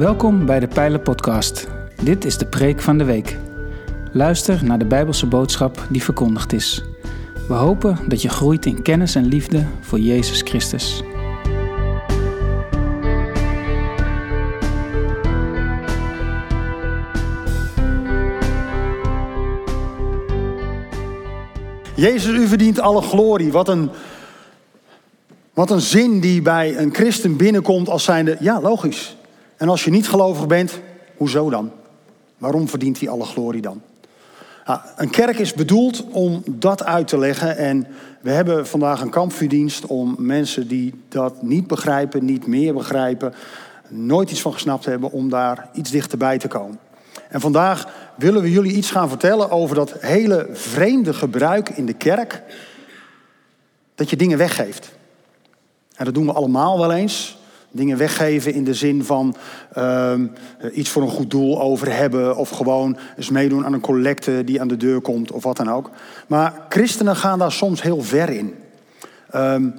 Welkom bij de Pijlen Podcast. Dit is de preek van de week. Luister naar de Bijbelse boodschap die verkondigd is. We hopen dat je groeit in kennis en liefde voor Jezus Christus. Jezus, u verdient alle glorie. Wat een, wat een zin die bij een christen binnenkomt als zijnde, ja, logisch. En als je niet gelovig bent, hoezo dan? Waarom verdient hij alle glorie dan? Nou, een kerk is bedoeld om dat uit te leggen. En we hebben vandaag een kampvuurdienst om mensen die dat niet begrijpen, niet meer begrijpen, nooit iets van gesnapt hebben, om daar iets dichterbij te komen. En vandaag willen we jullie iets gaan vertellen over dat hele vreemde gebruik in de kerk. Dat je dingen weggeeft. En dat doen we allemaal wel eens. Dingen weggeven in de zin van uh, iets voor een goed doel over hebben. Of gewoon eens meedoen aan een collecte die aan de deur komt of wat dan ook. Maar christenen gaan daar soms heel ver in. Um,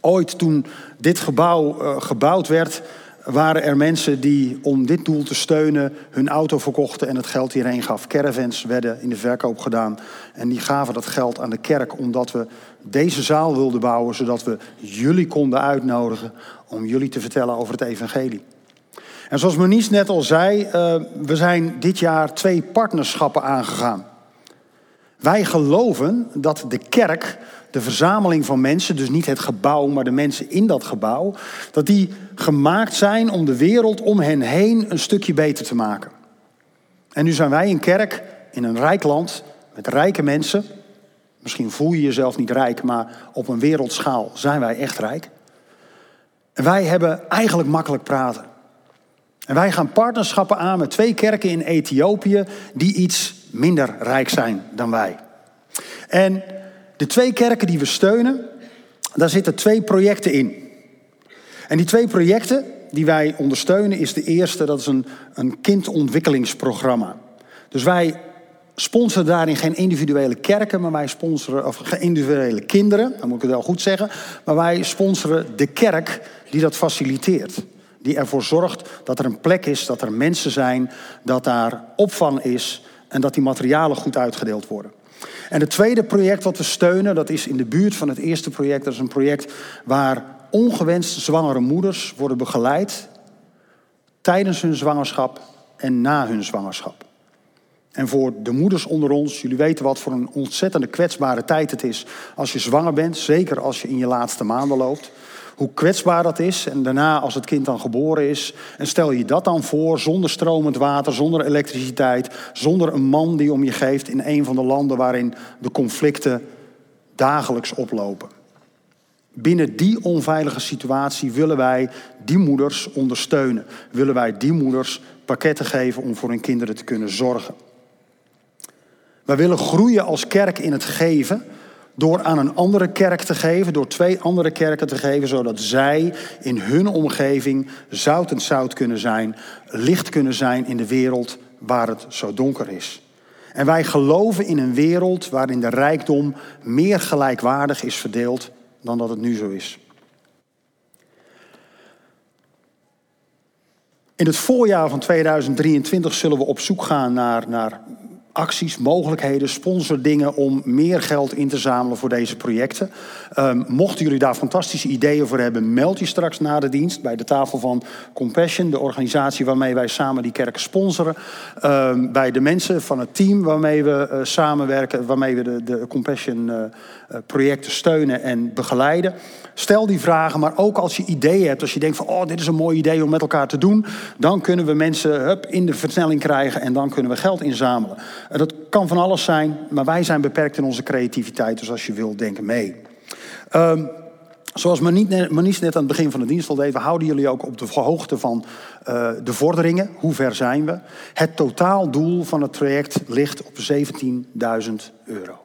ooit toen dit gebouw uh, gebouwd werd, waren er mensen die om dit doel te steunen hun auto verkochten en het geld hierheen gaf. Caravans werden in de verkoop gedaan en die gaven dat geld aan de kerk omdat we deze zaal wilden bouwen, zodat we jullie konden uitnodigen om jullie te vertellen over het evangelie. En zoals Moniz net al zei, uh, we zijn dit jaar twee partnerschappen aangegaan. Wij geloven dat de kerk de verzameling van mensen, dus niet het gebouw, maar de mensen in dat gebouw, dat die gemaakt zijn om de wereld om hen heen een stukje beter te maken. En nu zijn wij een kerk in een rijk land met rijke mensen. Misschien voel je jezelf niet rijk, maar op een wereldschaal zijn wij echt rijk. En wij hebben eigenlijk makkelijk praten. En wij gaan partnerschappen aan met twee kerken in Ethiopië die iets minder rijk zijn dan wij. En de twee kerken die we steunen, daar zitten twee projecten in. En die twee projecten die wij ondersteunen is de eerste, dat is een, een kindontwikkelingsprogramma. Dus wij sponsoren daarin geen individuele kerken, maar wij sponsoren, of geen individuele kinderen, dan moet ik het wel goed zeggen, maar wij sponsoren de kerk die dat faciliteert. Die ervoor zorgt dat er een plek is, dat er mensen zijn, dat daar opvang is en dat die materialen goed uitgedeeld worden. En het tweede project wat we steunen, dat is in de buurt van het eerste project. Dat is een project waar ongewenst zwangere moeders worden begeleid tijdens hun zwangerschap en na hun zwangerschap. En voor de moeders onder ons, jullie weten wat voor een ontzettende kwetsbare tijd het is als je zwanger bent, zeker als je in je laatste maanden loopt hoe kwetsbaar dat is. En daarna, als het kind dan geboren is, en stel je dat dan voor, zonder stromend water, zonder elektriciteit, zonder een man die om je geeft in een van de landen waarin de conflicten dagelijks oplopen. Binnen die onveilige situatie willen wij die moeders ondersteunen. Willen wij die moeders pakketten geven om voor hun kinderen te kunnen zorgen. Wij willen groeien als kerk in het geven door aan een andere kerk te geven, door twee andere kerken te geven, zodat zij in hun omgeving zout en zout kunnen zijn, licht kunnen zijn in de wereld waar het zo donker is. En wij geloven in een wereld waarin de rijkdom meer gelijkwaardig is verdeeld dan dat het nu zo is. In het voorjaar van 2023 zullen we op zoek gaan naar, naar acties, mogelijkheden, sponsordingen om meer geld in te zamelen voor deze projecten. Um, mochten jullie daar fantastische ideeën voor hebben, meld je straks na de dienst bij de tafel van Compassion, de organisatie waarmee wij samen die kerken sponsoren. Um, bij de mensen van het team waarmee we uh, samenwerken, waarmee we de, de Compassion uh, projecten steunen en begeleiden. Stel die vragen, maar ook als je ideeën hebt, als je denkt van oh, dit is een mooi idee om met elkaar te doen, dan kunnen we mensen hup, in de versnelling krijgen en dan kunnen we geld inzamelen. Dat kan van alles zijn, maar wij zijn beperkt in onze creativiteit, dus als je wilt, denk mee. Um, Zoals Manies net aan het begin van de dienst al deed, houden jullie ook op de hoogte van uh, de vorderingen. Hoe ver zijn we? Het totaaldoel van het traject ligt op 17.000 euro.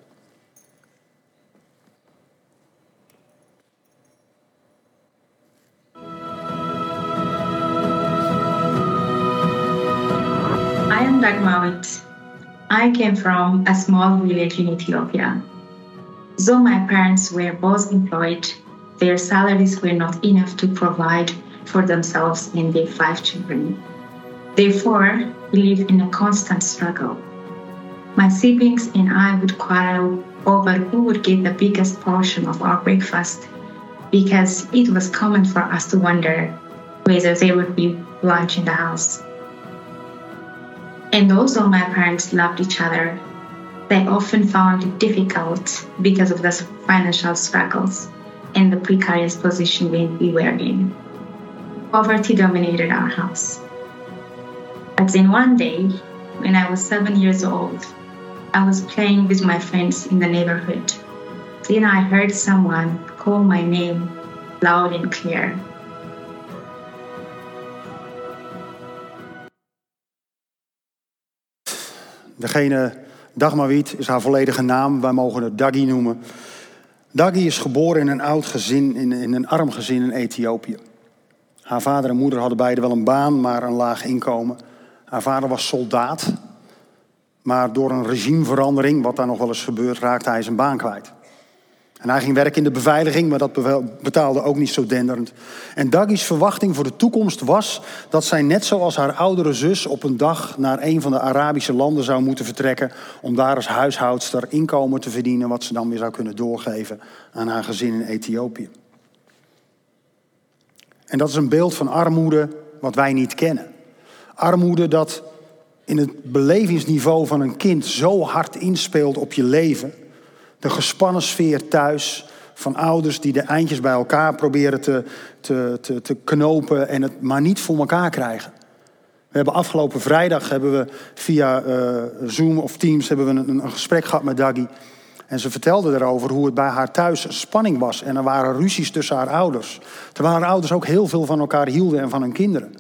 I am Dagmawit. I came from a small village in Ethiopia. Though my parents were both employed, their salaries were not enough to provide for themselves and their five children. Therefore, we live in a constant struggle. My siblings and I would quarrel over who would get the biggest portion of our breakfast because it was common for us to wonder whether there would be lunch in the house. And although my parents loved each other, they often found it difficult because of the financial struggles and the precarious position we were in. Poverty dominated our house. But then one day, when I was seven years old, I was playing with my friends in the neighborhood. Then I heard someone call my name loud and clear. Degene, Dagmar Wiet, is haar volledige naam. Wij mogen het Daggy noemen. Daggy is geboren in een oud gezin, in, in een arm gezin in Ethiopië. Haar vader en moeder hadden beide wel een baan, maar een laag inkomen. Haar vader was soldaat, maar door een regimeverandering, wat daar nog wel eens gebeurt, raakte hij zijn baan kwijt. En hij ging werken in de beveiliging, maar dat betaalde ook niet zo denderend. En Daggy's verwachting voor de toekomst was dat zij net zoals haar oudere zus op een dag naar een van de Arabische landen zou moeten vertrekken om daar als huishoudster inkomen te verdienen wat ze dan weer zou kunnen doorgeven aan haar gezin in Ethiopië. En dat is een beeld van armoede wat wij niet kennen. Armoede dat in het belevingsniveau van een kind zo hard inspeelt op je leven de gespannen sfeer thuis van ouders die de eindjes bij elkaar proberen te, te, te, te knopen en het maar niet voor elkaar krijgen. We hebben afgelopen vrijdag hebben we via uh, Zoom of Teams hebben we een, een gesprek gehad met Daggy. En ze vertelde erover hoe het bij haar thuis spanning was. En er waren ruzies tussen haar ouders. Terwijl haar ouders ook heel veel van elkaar hielden en van hun kinderen.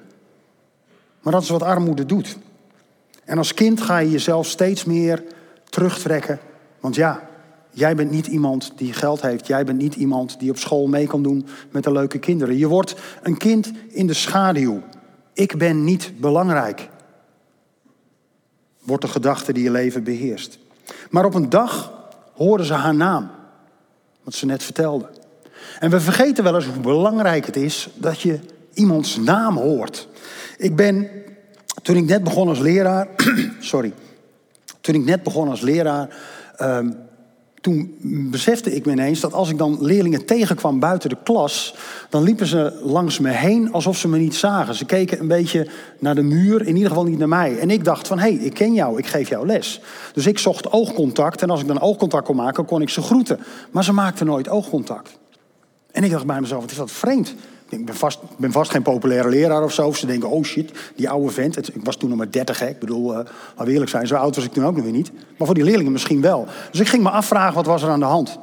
Maar dat is wat armoede doet. En als kind ga je jezelf steeds meer terugtrekken. Want ja, Jij bent niet iemand die geld heeft. Jij bent niet iemand die op school mee kan doen met de leuke kinderen. Je wordt een kind in de schaduw. Ik ben niet belangrijk. Wordt de gedachte die je leven beheerst. Maar op een dag hoorden ze haar naam. Wat ze net vertelde. En we vergeten wel eens hoe belangrijk het is dat je iemands naam hoort. Ik ben, toen ik net begon als leraar, sorry, toen ik net begon als leraar, um, toen besefte ik me ineens dat als ik dan leerlingen tegenkwam buiten de klas, dan liepen ze langs me heen alsof ze me niet zagen. Ze keken een beetje naar de muur, in ieder geval niet naar mij. En ik dacht van, hé, hey, ik ken jou, ik geef jou les. Dus ik zocht oogcontact en als ik dan oogcontact kon maken, kon ik ze groeten. Maar ze maakten nooit oogcontact. En ik dacht bij mezelf, wat is dat vreemd? Ik ben vast, ben vast geen populaire leraar of zo. Ze denken, oh shit, die oude vent. ik was toen nog maar 30, hè. Ik bedoel, uh, laten we eerlijk zijn, zo oud was ik toen ook nog weer niet. Maar voor die leerlingen misschien wel. Dus ik ging me afvragen, wat was er aan de hand?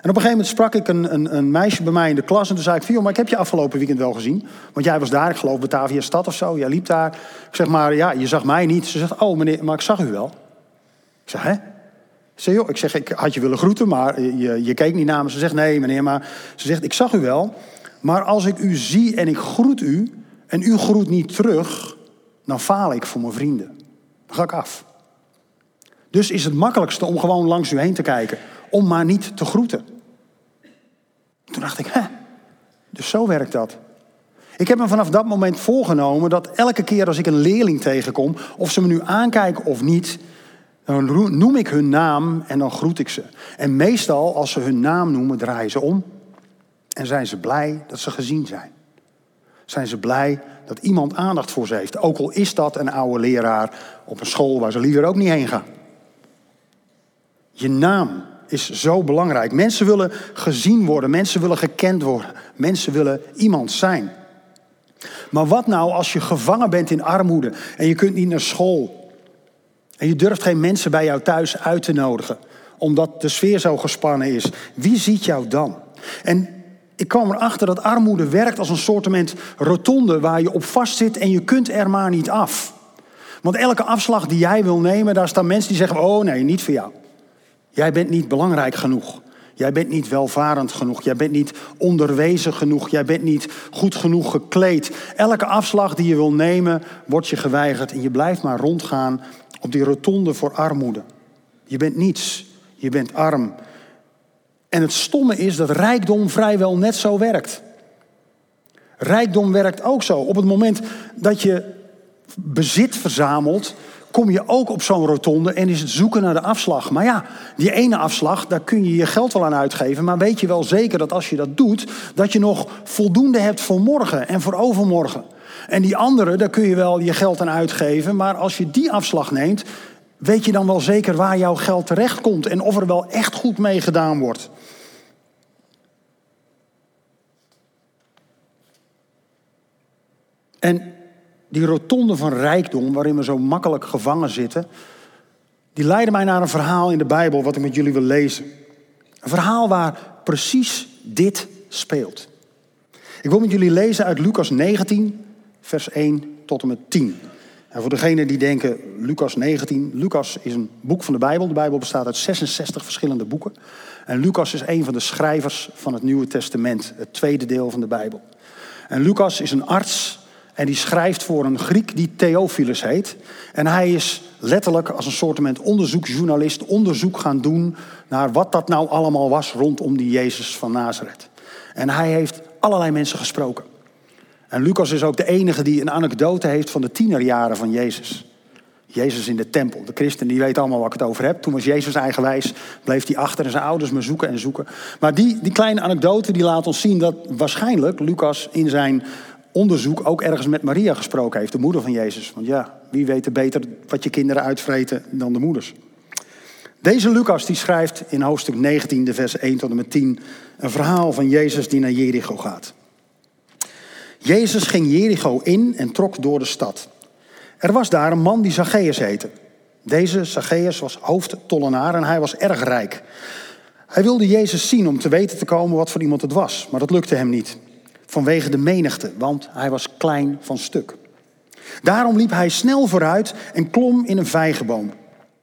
En op een gegeven moment sprak ik een, een, een meisje bij mij in de klas. En toen zei ik, Vio, maar ik heb je afgelopen weekend wel gezien. Want jij was daar, ik geloof Batavia Stad of zo. Jij liep daar. Ik zeg maar, ja, je zag mij niet. Ze zegt, oh meneer, maar ik zag u wel. Ik zeg, hè? Zeg, joh, ik zeg, ik had je willen groeten, maar je, je keek niet naar me. Ze zegt, nee meneer, maar ze zegt, ik zag u wel. Maar als ik u zie en ik groet u en u groet niet terug, dan faal ik voor mijn vrienden. Dan ga ik af. Dus is het makkelijkste om gewoon langs u heen te kijken, om maar niet te groeten. Toen dacht ik, hè, dus zo werkt dat. Ik heb me vanaf dat moment voorgenomen dat elke keer als ik een leerling tegenkom, of ze me nu aankijken of niet, dan noem ik hun naam en dan groet ik ze. En meestal, als ze hun naam noemen, draaien ze om en zijn ze blij dat ze gezien zijn. Zijn ze blij dat iemand aandacht voor ze heeft. Ook al is dat een oude leraar op een school waar ze liever ook niet heen gaan. Je naam is zo belangrijk. Mensen willen gezien worden. Mensen willen gekend worden. Mensen willen iemand zijn. Maar wat nou als je gevangen bent in armoede en je kunt niet naar school? En je durft geen mensen bij jou thuis uit te nodigen, omdat de sfeer zo gespannen is. Wie ziet jou dan? En ik kwam erachter dat armoede werkt als een soortement rotonde waar je op vast zit en je kunt er maar niet af. Want elke afslag die jij wil nemen, daar staan mensen die zeggen: Oh nee, niet voor jou. Jij bent niet belangrijk genoeg. Jij bent niet welvarend genoeg. Jij bent niet onderwezen genoeg. Jij bent niet goed genoeg gekleed. Elke afslag die je wil nemen, wordt je geweigerd. En je blijft maar rondgaan op die rotonde voor armoede. Je bent niets. Je bent arm. En het stomme is dat rijkdom vrijwel net zo werkt. Rijkdom werkt ook zo. Op het moment dat je bezit verzamelt, kom je ook op zo'n rotonde en is het zoeken naar de afslag. Maar ja, die ene afslag, daar kun je je geld wel aan uitgeven. Maar weet je wel zeker dat als je dat doet, dat je nog voldoende hebt voor morgen en voor overmorgen. En die andere, daar kun je wel je geld aan uitgeven. Maar als je die afslag neemt, weet je dan wel zeker waar jouw geld terecht komt en of er wel echt goed mee gedaan wordt. En die rotonde van rijkdom, waarin we zo makkelijk gevangen zitten, die leidde mij naar een verhaal in de Bijbel wat ik met jullie wil lezen. Een verhaal waar precies dit speelt. Ik wil met jullie lezen uit Lucas 19, vers 1 tot en met 10. En voor degenen die denken, Lucas 19, Lucas is een boek van de Bijbel. De Bijbel bestaat uit 66 verschillende boeken. En Lucas is een van de schrijvers van het Nieuwe Testament, het tweede deel van de Bijbel. En Lucas is een arts en die schrijft voor een Griek die Theophilus heet. En hij is letterlijk als een soort onderzoeksjournalist onderzoek gaan doen naar wat dat nou allemaal was rondom die Jezus van Nazareth. En hij heeft allerlei mensen gesproken. En Lucas is ook de enige die een anekdote heeft van de tienerjaren van Jezus. Jezus in de tempel. De christen die weten allemaal waar ik het over heb. Toen was Jezus eigenwijs, bleef hij achter en zijn ouders me zoeken en zoeken. Maar die, die kleine anekdote die laat ons zien dat waarschijnlijk Lucas in zijn onderzoek ook ergens met Maria gesproken heeft, de moeder van Jezus. Want ja, wie weet er beter wat je kinderen uitvreten dan de moeders. Deze Lucas die schrijft in hoofdstuk 19, de vers 1 tot en met 10, een verhaal van Jezus die naar Jericho gaat. Jezus ging Jericho in en trok door de stad. Er was daar een man die Zacchaeus heette. Deze Zacchaeus was hoofdtollenaar en hij was erg rijk. Hij wilde Jezus zien om te weten te komen wat voor iemand het was, maar dat lukte hem niet vanwege de menigte, want hij was klein van stuk. Daarom liep hij snel vooruit en klom in een vijgenboom,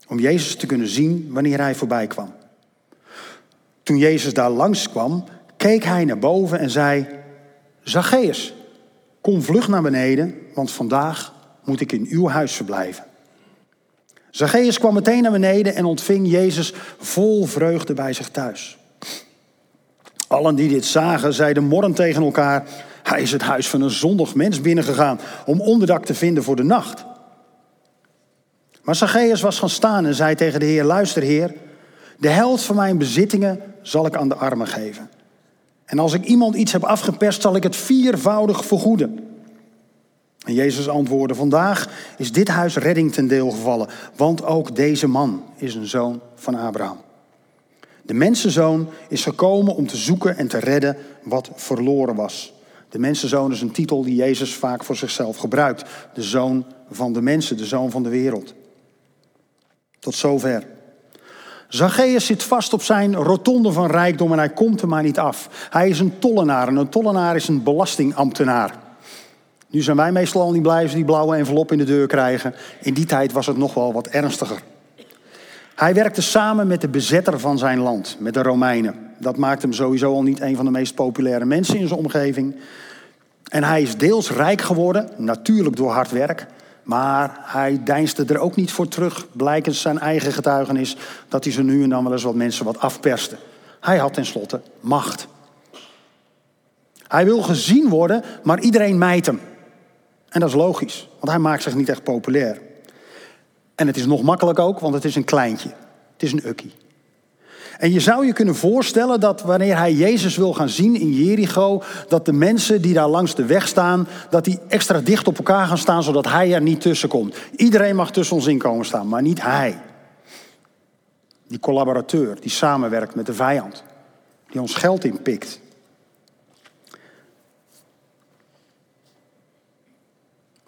om Jezus te kunnen zien wanneer hij voorbij kwam. Toen Jezus daar langs kwam, keek hij naar boven en zei: Zacchaeus, kom vlug naar beneden, want vandaag moet ik in uw huis verblijven. Zacchaeus kwam meteen naar beneden en ontving Jezus vol vreugde bij zich thuis. Allen die dit zagen, zeiden morren tegen elkaar: Hij is het huis van een zondig mens binnengegaan om onderdak te vinden voor de nacht. Maar Zacchaeus was gaan staan en zei tegen de Heer: Luister, Heer, de helft van mijn bezittingen zal ik aan de armen geven. En als ik iemand iets heb afgeperst, zal ik het viervoudig vergoeden. En Jezus antwoordde: Vandaag is dit huis redding ten deel gevallen, want ook deze man is een zoon van Abraham. De mensenzoon is gekomen om te zoeken en te redden wat verloren was. De mensenzoon is een titel die Jezus vaak voor zichzelf gebruikt. De zoon van de mensen, de zoon van de wereld. Tot zover. Zacchaeus zit vast op zijn rotonde van rijkdom en hij komt er maar niet af. Hij is een tollenaar en een tollenaar is een belastingambtenaar. Nu zijn wij meestal al niet blij als die blauwe envelop in de deur krijgen. In die tijd was het nog wel wat ernstiger. Hij werkte samen met de bezetter van zijn land, met de Romeinen. Dat maakt hem sowieso al niet een van de meest populaire mensen in zijn omgeving. En hij is deels rijk geworden, natuurlijk door hard werk. Maar hij deinsde er ook niet voor terug, blijkens zijn eigen getuigenis, dat hij zo nu en dan wel eens wat mensen wat afperste. Hij had tenslotte macht. Hij wil gezien worden, maar iedereen mijt hem. En dat is logisch, want hij maakt zich niet echt populair. En het is nog makkelijk ook, want het is een kleintje. Het is een ukkie. En je zou je kunnen voorstellen dat wanneer hij Jezus wil gaan zien in Jericho, dat de mensen die daar langs de weg staan, dat die extra dicht op elkaar gaan staan, zodat hij er niet tussen komt. Iedereen mag tussen ons in komen staan, maar niet hij. Die collaborateur, die samenwerkt met de vijand, die ons geld inpikt,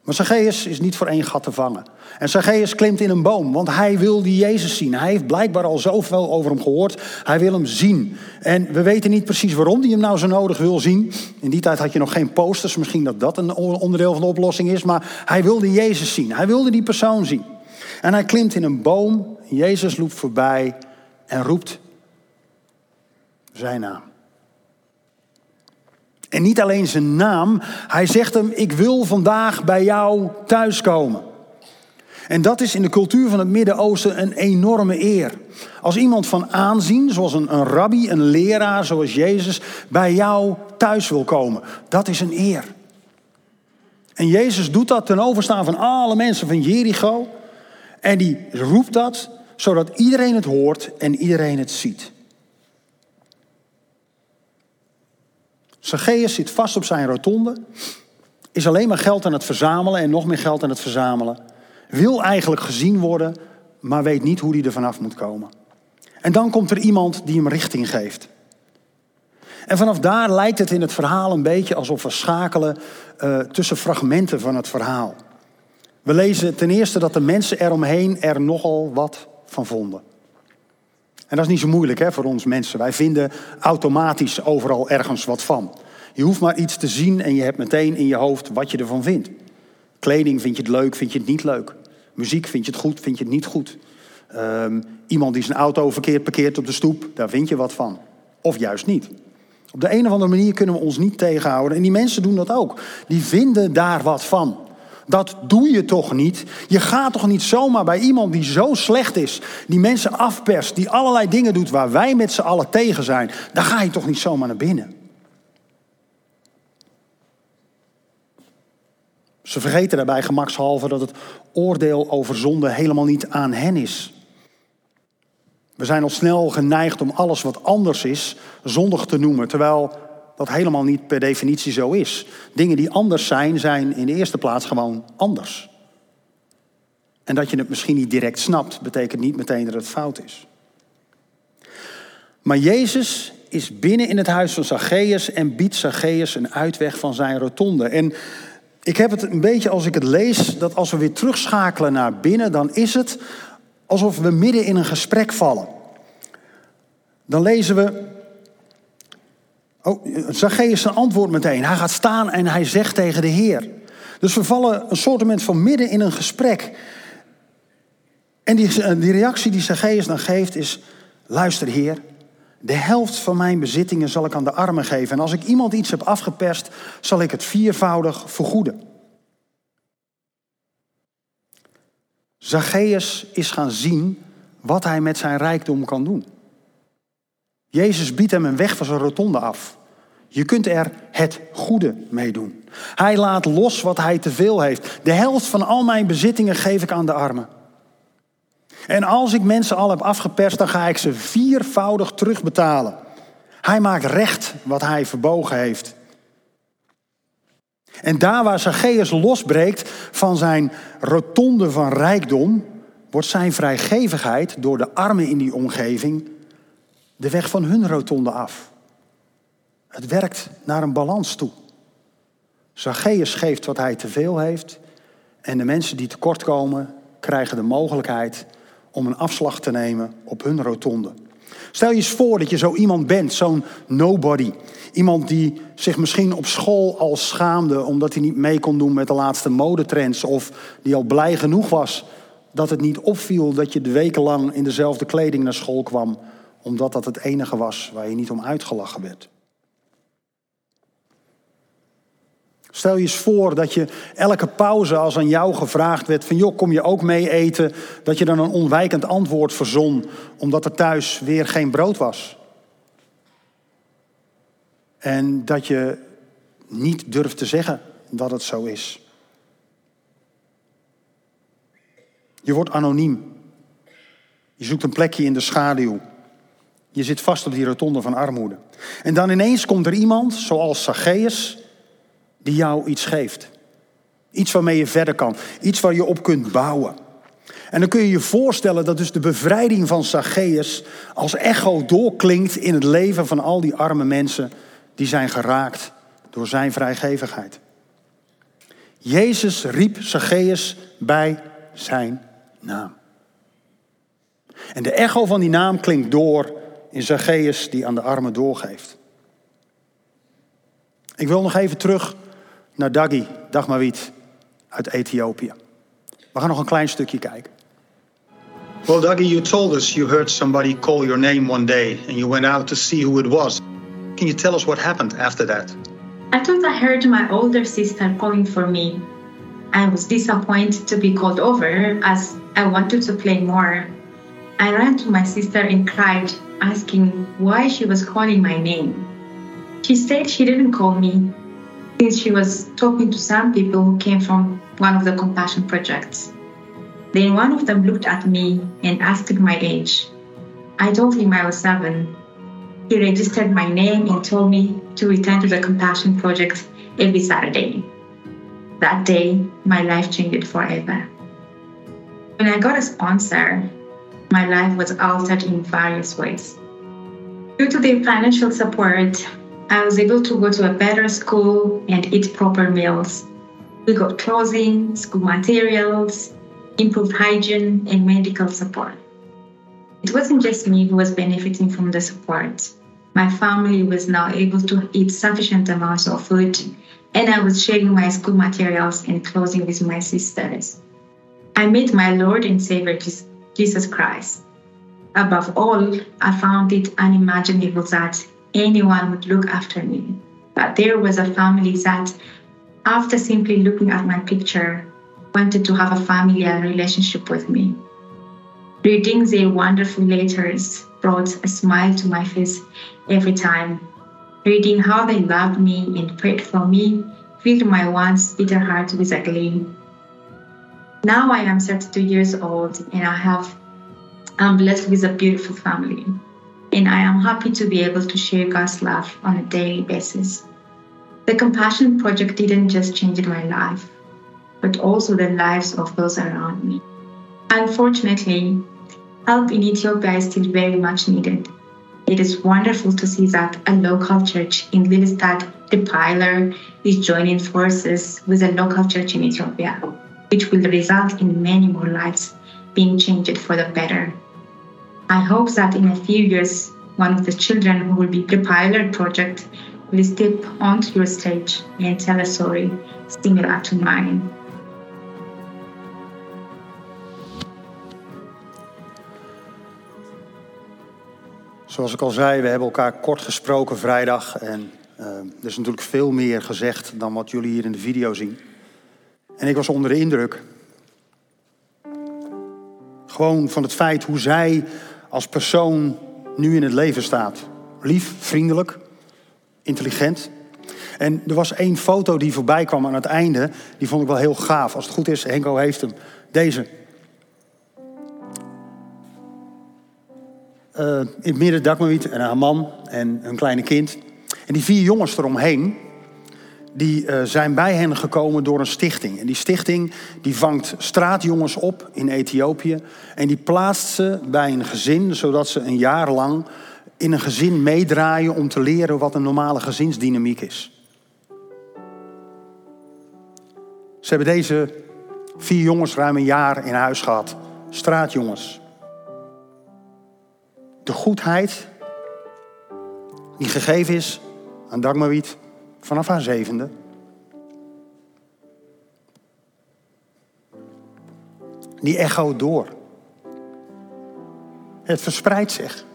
Maar Zacchaeus is niet voor één gat te vangen. En Zacchaeus klimt in een boom, want hij wil die Jezus zien. Hij heeft blijkbaar al zoveel over hem gehoord. Hij wil hem zien. En we weten niet precies waarom hij hem nou zo nodig wil zien. In die tijd had je nog geen posters. Misschien dat dat een onderdeel van de oplossing is. Maar hij wilde Jezus zien. Hij wilde die persoon zien. En hij klimt in een boom. Jezus loopt voorbij en roept zijn naam. En niet alleen zijn naam, hij zegt hem, ik wil vandaag bij jou thuiskomen. En dat is in de cultuur van het Midden-Oosten een enorme eer. Als iemand van aanzien, zoals een, rabbi, een leraar zoals Jezus, bij jou thuis wil komen. Dat is een eer. En Jezus doet dat ten overstaan van alle mensen van Jericho. En die roept dat zodat iedereen het hoort en iedereen het ziet. Zacchaeus zit vast op zijn rotonde, is alleen maar geld aan het verzamelen en nog meer geld aan het verzamelen. Wil eigenlijk gezien worden, maar weet niet hoe hij er vanaf moet komen. En dan komt er iemand die hem richting geeft. En vanaf daar lijkt het in het verhaal een beetje alsof we schakelen uh, tussen fragmenten van het verhaal. We lezen ten eerste dat de mensen eromheen er nogal wat van vonden. En dat is niet zo moeilijk hè, voor ons mensen. Wij vinden automatisch overal ergens wat van. Je hoeft maar iets te zien en je hebt meteen in je hoofd wat je ervan vindt. Kleding vind je het leuk, vind je het niet leuk. Muziek vind je het goed, vind je het niet goed. Um, iemand die zijn auto verkeerd parkeert op de stoep, daar vind je wat van. Of juist niet. Op de een of andere manier kunnen we ons niet tegenhouden. En die mensen doen dat ook. Die vinden daar wat van. Dat doe je toch niet? Je gaat toch niet zomaar bij iemand die zo slecht is, die mensen afperst, die allerlei dingen doet waar wij met z'n allen tegen zijn. Daar ga je toch niet zomaar naar binnen? Ze vergeten daarbij gemakshalve dat het oordeel over zonde helemaal niet aan hen is. We zijn al snel geneigd om alles wat anders is zondig te noemen, terwijl dat helemaal niet per definitie zo is. Dingen die anders zijn, zijn in de eerste plaats gewoon anders. En dat je het misschien niet direct snapt, betekent niet meteen dat het fout is. Maar Jezus is binnen in het huis van Zacchaeus en biedt Zacchaeus een uitweg van zijn rotonde. En ik heb het een beetje als ik het lees, dat als we weer terugschakelen naar binnen, dan is het alsof we midden in een gesprek vallen. Dan lezen we, Oh, Zacchaeus zijn antwoord meteen. Hij gaat staan en hij zegt tegen de Heer. Dus we vallen een soort van midden in een gesprek. En die, die reactie die Zacchaeus dan geeft is... Luister Heer, de helft van mijn bezittingen zal ik aan de armen geven. En als ik iemand iets heb afgeperst, zal ik het viervoudig vergoeden. Zacchaeus is gaan zien wat hij met zijn rijkdom kan doen. Jezus biedt hem een weg van zijn rotonde af. Je kunt er het goede mee doen. Hij laat los wat hij te veel heeft. De helft van al mijn bezittingen geef ik aan de armen. En als ik mensen al heb afgeperst, dan ga ik ze viervoudig terugbetalen. Hij maakt recht wat hij verbogen heeft. En daar waar Zacchaeus losbreekt van zijn rotonde van rijkdom, wordt zijn vrijgevigheid door de armen in die omgeving de weg van hun rotonde af. Het werkt naar een balans toe. Zacchaeus geeft wat hij te veel heeft. En de mensen die tekort komen, krijgen de mogelijkheid om een afslag te nemen op hun rotonde. Stel je eens voor dat je zo iemand bent, zo'n nobody. Iemand die zich misschien op school al schaamde omdat hij niet mee kon doen met de laatste modetrends. Of die al blij genoeg was dat het niet opviel dat je de weken lang in dezelfde kleding naar school kwam omdat dat het enige was waar je niet om uitgelachen werd. Stel je eens voor dat je elke pauze als aan jou gevraagd werd van joh, kom je ook mee eten, dat je dan een onwijkend antwoord verzon omdat er thuis weer geen brood was. En dat je niet durft te zeggen dat het zo is. Je wordt anoniem. Je zoekt een plekje in de schaduw. Je zit vast op die rotonde van armoede. En dan ineens komt er iemand, zoals Zacchaeus, die jou iets geeft. Iets waarmee je verder kan. Iets waar je op kunt bouwen. En dan kun je je voorstellen dat dus de bevrijding van Zacchaeus als echo doorklinkt in het leven van al die arme mensen die zijn geraakt door zijn vrijgevigheid. Jezus riep Zacchaeus bij zijn naam. En de echo van die naam klinkt door in Zacchaeus die aan de armen doorgeeft. Ik wil nog even terug naar Dagi Dagmawit uit Ethiopië. We gaan nog een klein stukje kijken. Well, Dougie, you told us you heard somebody call your name one day and you went out to see who it was. Can you tell us what happened after that? I thought I heard my older sister calling for me. I was disappointed to be called over as I wanted to play more. I ran to my sister and cried asking why she was calling my name. She said she didn't call me. since she was talking to some people who came from one of the compassion projects. Then one of them looked at me and asked my age. I told him I was seven. He registered my name and told me to return to the compassion project every Saturday. That day, my life changed forever. When I got a sponsor, my life was altered in various ways. Due to the financial support, I was able to go to a better school and eat proper meals. We got clothing, school materials, improved hygiene, and medical support. It wasn't just me who was benefiting from the support. My family was now able to eat sufficient amounts of food, and I was sharing my school materials and clothing with my sisters. I met my Lord and Savior Jesus Christ. Above all, I found it unimaginable that anyone would look after me. But there was a family that, after simply looking at my picture, wanted to have a familiar relationship with me. Reading their wonderful letters brought a smile to my face every time. Reading how they loved me and prayed for me filled my once bitter heart with a gleam. Now I am 32 years old and I have I'm blessed with a beautiful family. And I am happy to be able to share God's love on a daily basis. The Compassion Project didn't just change my life, but also the lives of those around me. Unfortunately, help in Ethiopia is still very much needed. It is wonderful to see that a local church in Lillestad, the Pilar, is joining forces with a local church in Ethiopia, which will result in many more lives being changed for the better. I hope that in a few years, one of the children who will be the pilot project will step onto your stage and tell a story similar to mine. Zoals ik al zei, we hebben elkaar kort gesproken vrijdag. En uh, er is natuurlijk veel meer gezegd dan wat jullie hier in de video zien. En ik was onder de indruk. Gewoon van het feit hoe zij als persoon nu in het leven staat. Lief, vriendelijk, intelligent. En er was één foto die voorbij kwam aan het einde. Die vond ik wel heel gaaf. Als het goed is, Henko heeft hem. Deze. Uh, in het midden Dagmariet en haar man en hun kleine kind. En die vier jongens eromheen, die uh, zijn bij hen gekomen door een stichting. En die stichting die vangt straatjongens op in Ethiopië. En die plaatst ze bij een gezin, zodat ze een jaar lang in een gezin meedraaien om te leren wat een normale gezinsdynamiek is. Ze hebben deze vier jongens ruim een jaar in huis gehad. Straatjongens. De goedheid die gegeven is aan Dagmariet vanaf haar zevende. Die echo door. Het verspreidt zich.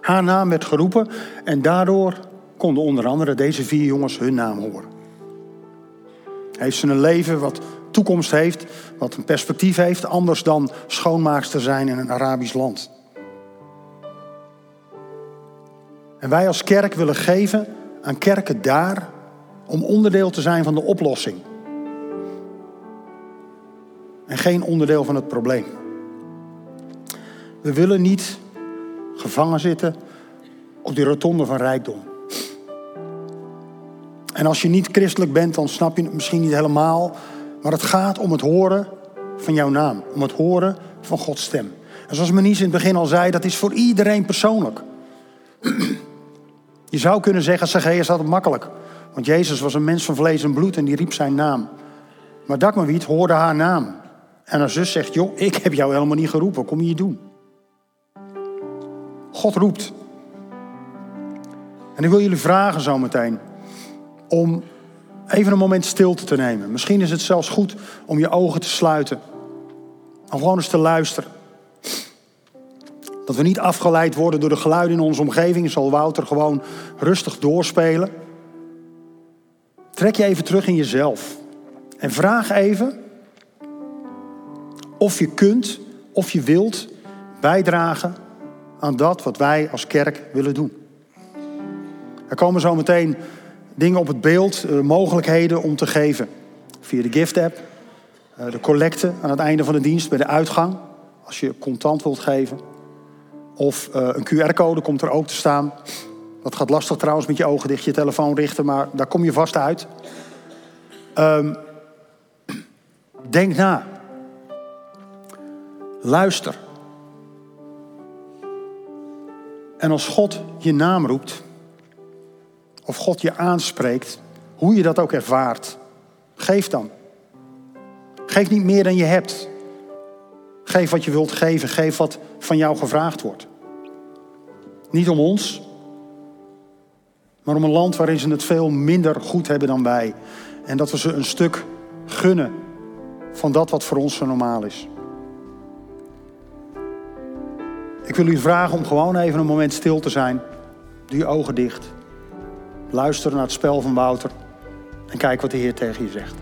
Haar naam werd geroepen en daardoor konden onder andere deze vier jongens hun naam horen. Heeft ze een leven wat toekomst heeft, wat een perspectief heeft, anders dan schoonmaakster zijn in een Arabisch land. En wij als kerk willen geven aan kerken daar om onderdeel te zijn van de oplossing. En geen onderdeel van het probleem. We willen niet gevangen zitten op die rotonde van rijkdom. En als je niet christelijk bent, dan snap je het misschien niet helemaal. Maar het gaat om het horen van jouw naam. Om het horen van Gods stem. En zoals Menies in het begin al zei, dat is voor iedereen persoonlijk. Je zou kunnen zeggen, Zacchaeus had het makkelijk. Want Jezus was een mens van vlees en bloed en die riep zijn naam. Maar Dakmawiet hoorde haar naam. En haar zus zegt, joh, ik heb jou helemaal niet geroepen. Kom hier doen. God roept. En ik wil jullie vragen zometeen om even een moment stilte te nemen. Misschien is het zelfs goed om je ogen te sluiten. Om gewoon eens te luisteren. Dat we niet afgeleid worden door de geluiden in onze omgeving, zal Wouter gewoon rustig doorspelen. Trek je even terug in jezelf. En vraag even of je kunt, of je wilt bijdragen aan dat wat wij als kerk willen doen. Er komen zo meteen dingen op het beeld, eh, mogelijkheden om te geven. Via de gift app, eh, de collecte aan het einde van de dienst, bij de uitgang, als je contant wilt geven. Of eh, een QR-code komt er ook te staan. Dat gaat lastig trouwens met je ogen dicht, je telefoon richten, maar daar kom je vast uit. Um, denk na. Luister. En als God je naam roept, of God je aanspreekt, hoe je dat ook ervaart, geef dan. Geef niet meer dan je hebt. Geef wat je wilt geven, geef wat van jou gevraagd wordt. Niet om ons, maar om een land waarin ze het veel minder goed hebben dan wij. En dat we ze een stuk gunnen van dat wat voor ons zo normaal is. Ik wil u vragen om gewoon even een moment stil te zijn. Doe je ogen dicht. Luister naar het spel van Wouter. En kijk wat de Heer tegen je zegt.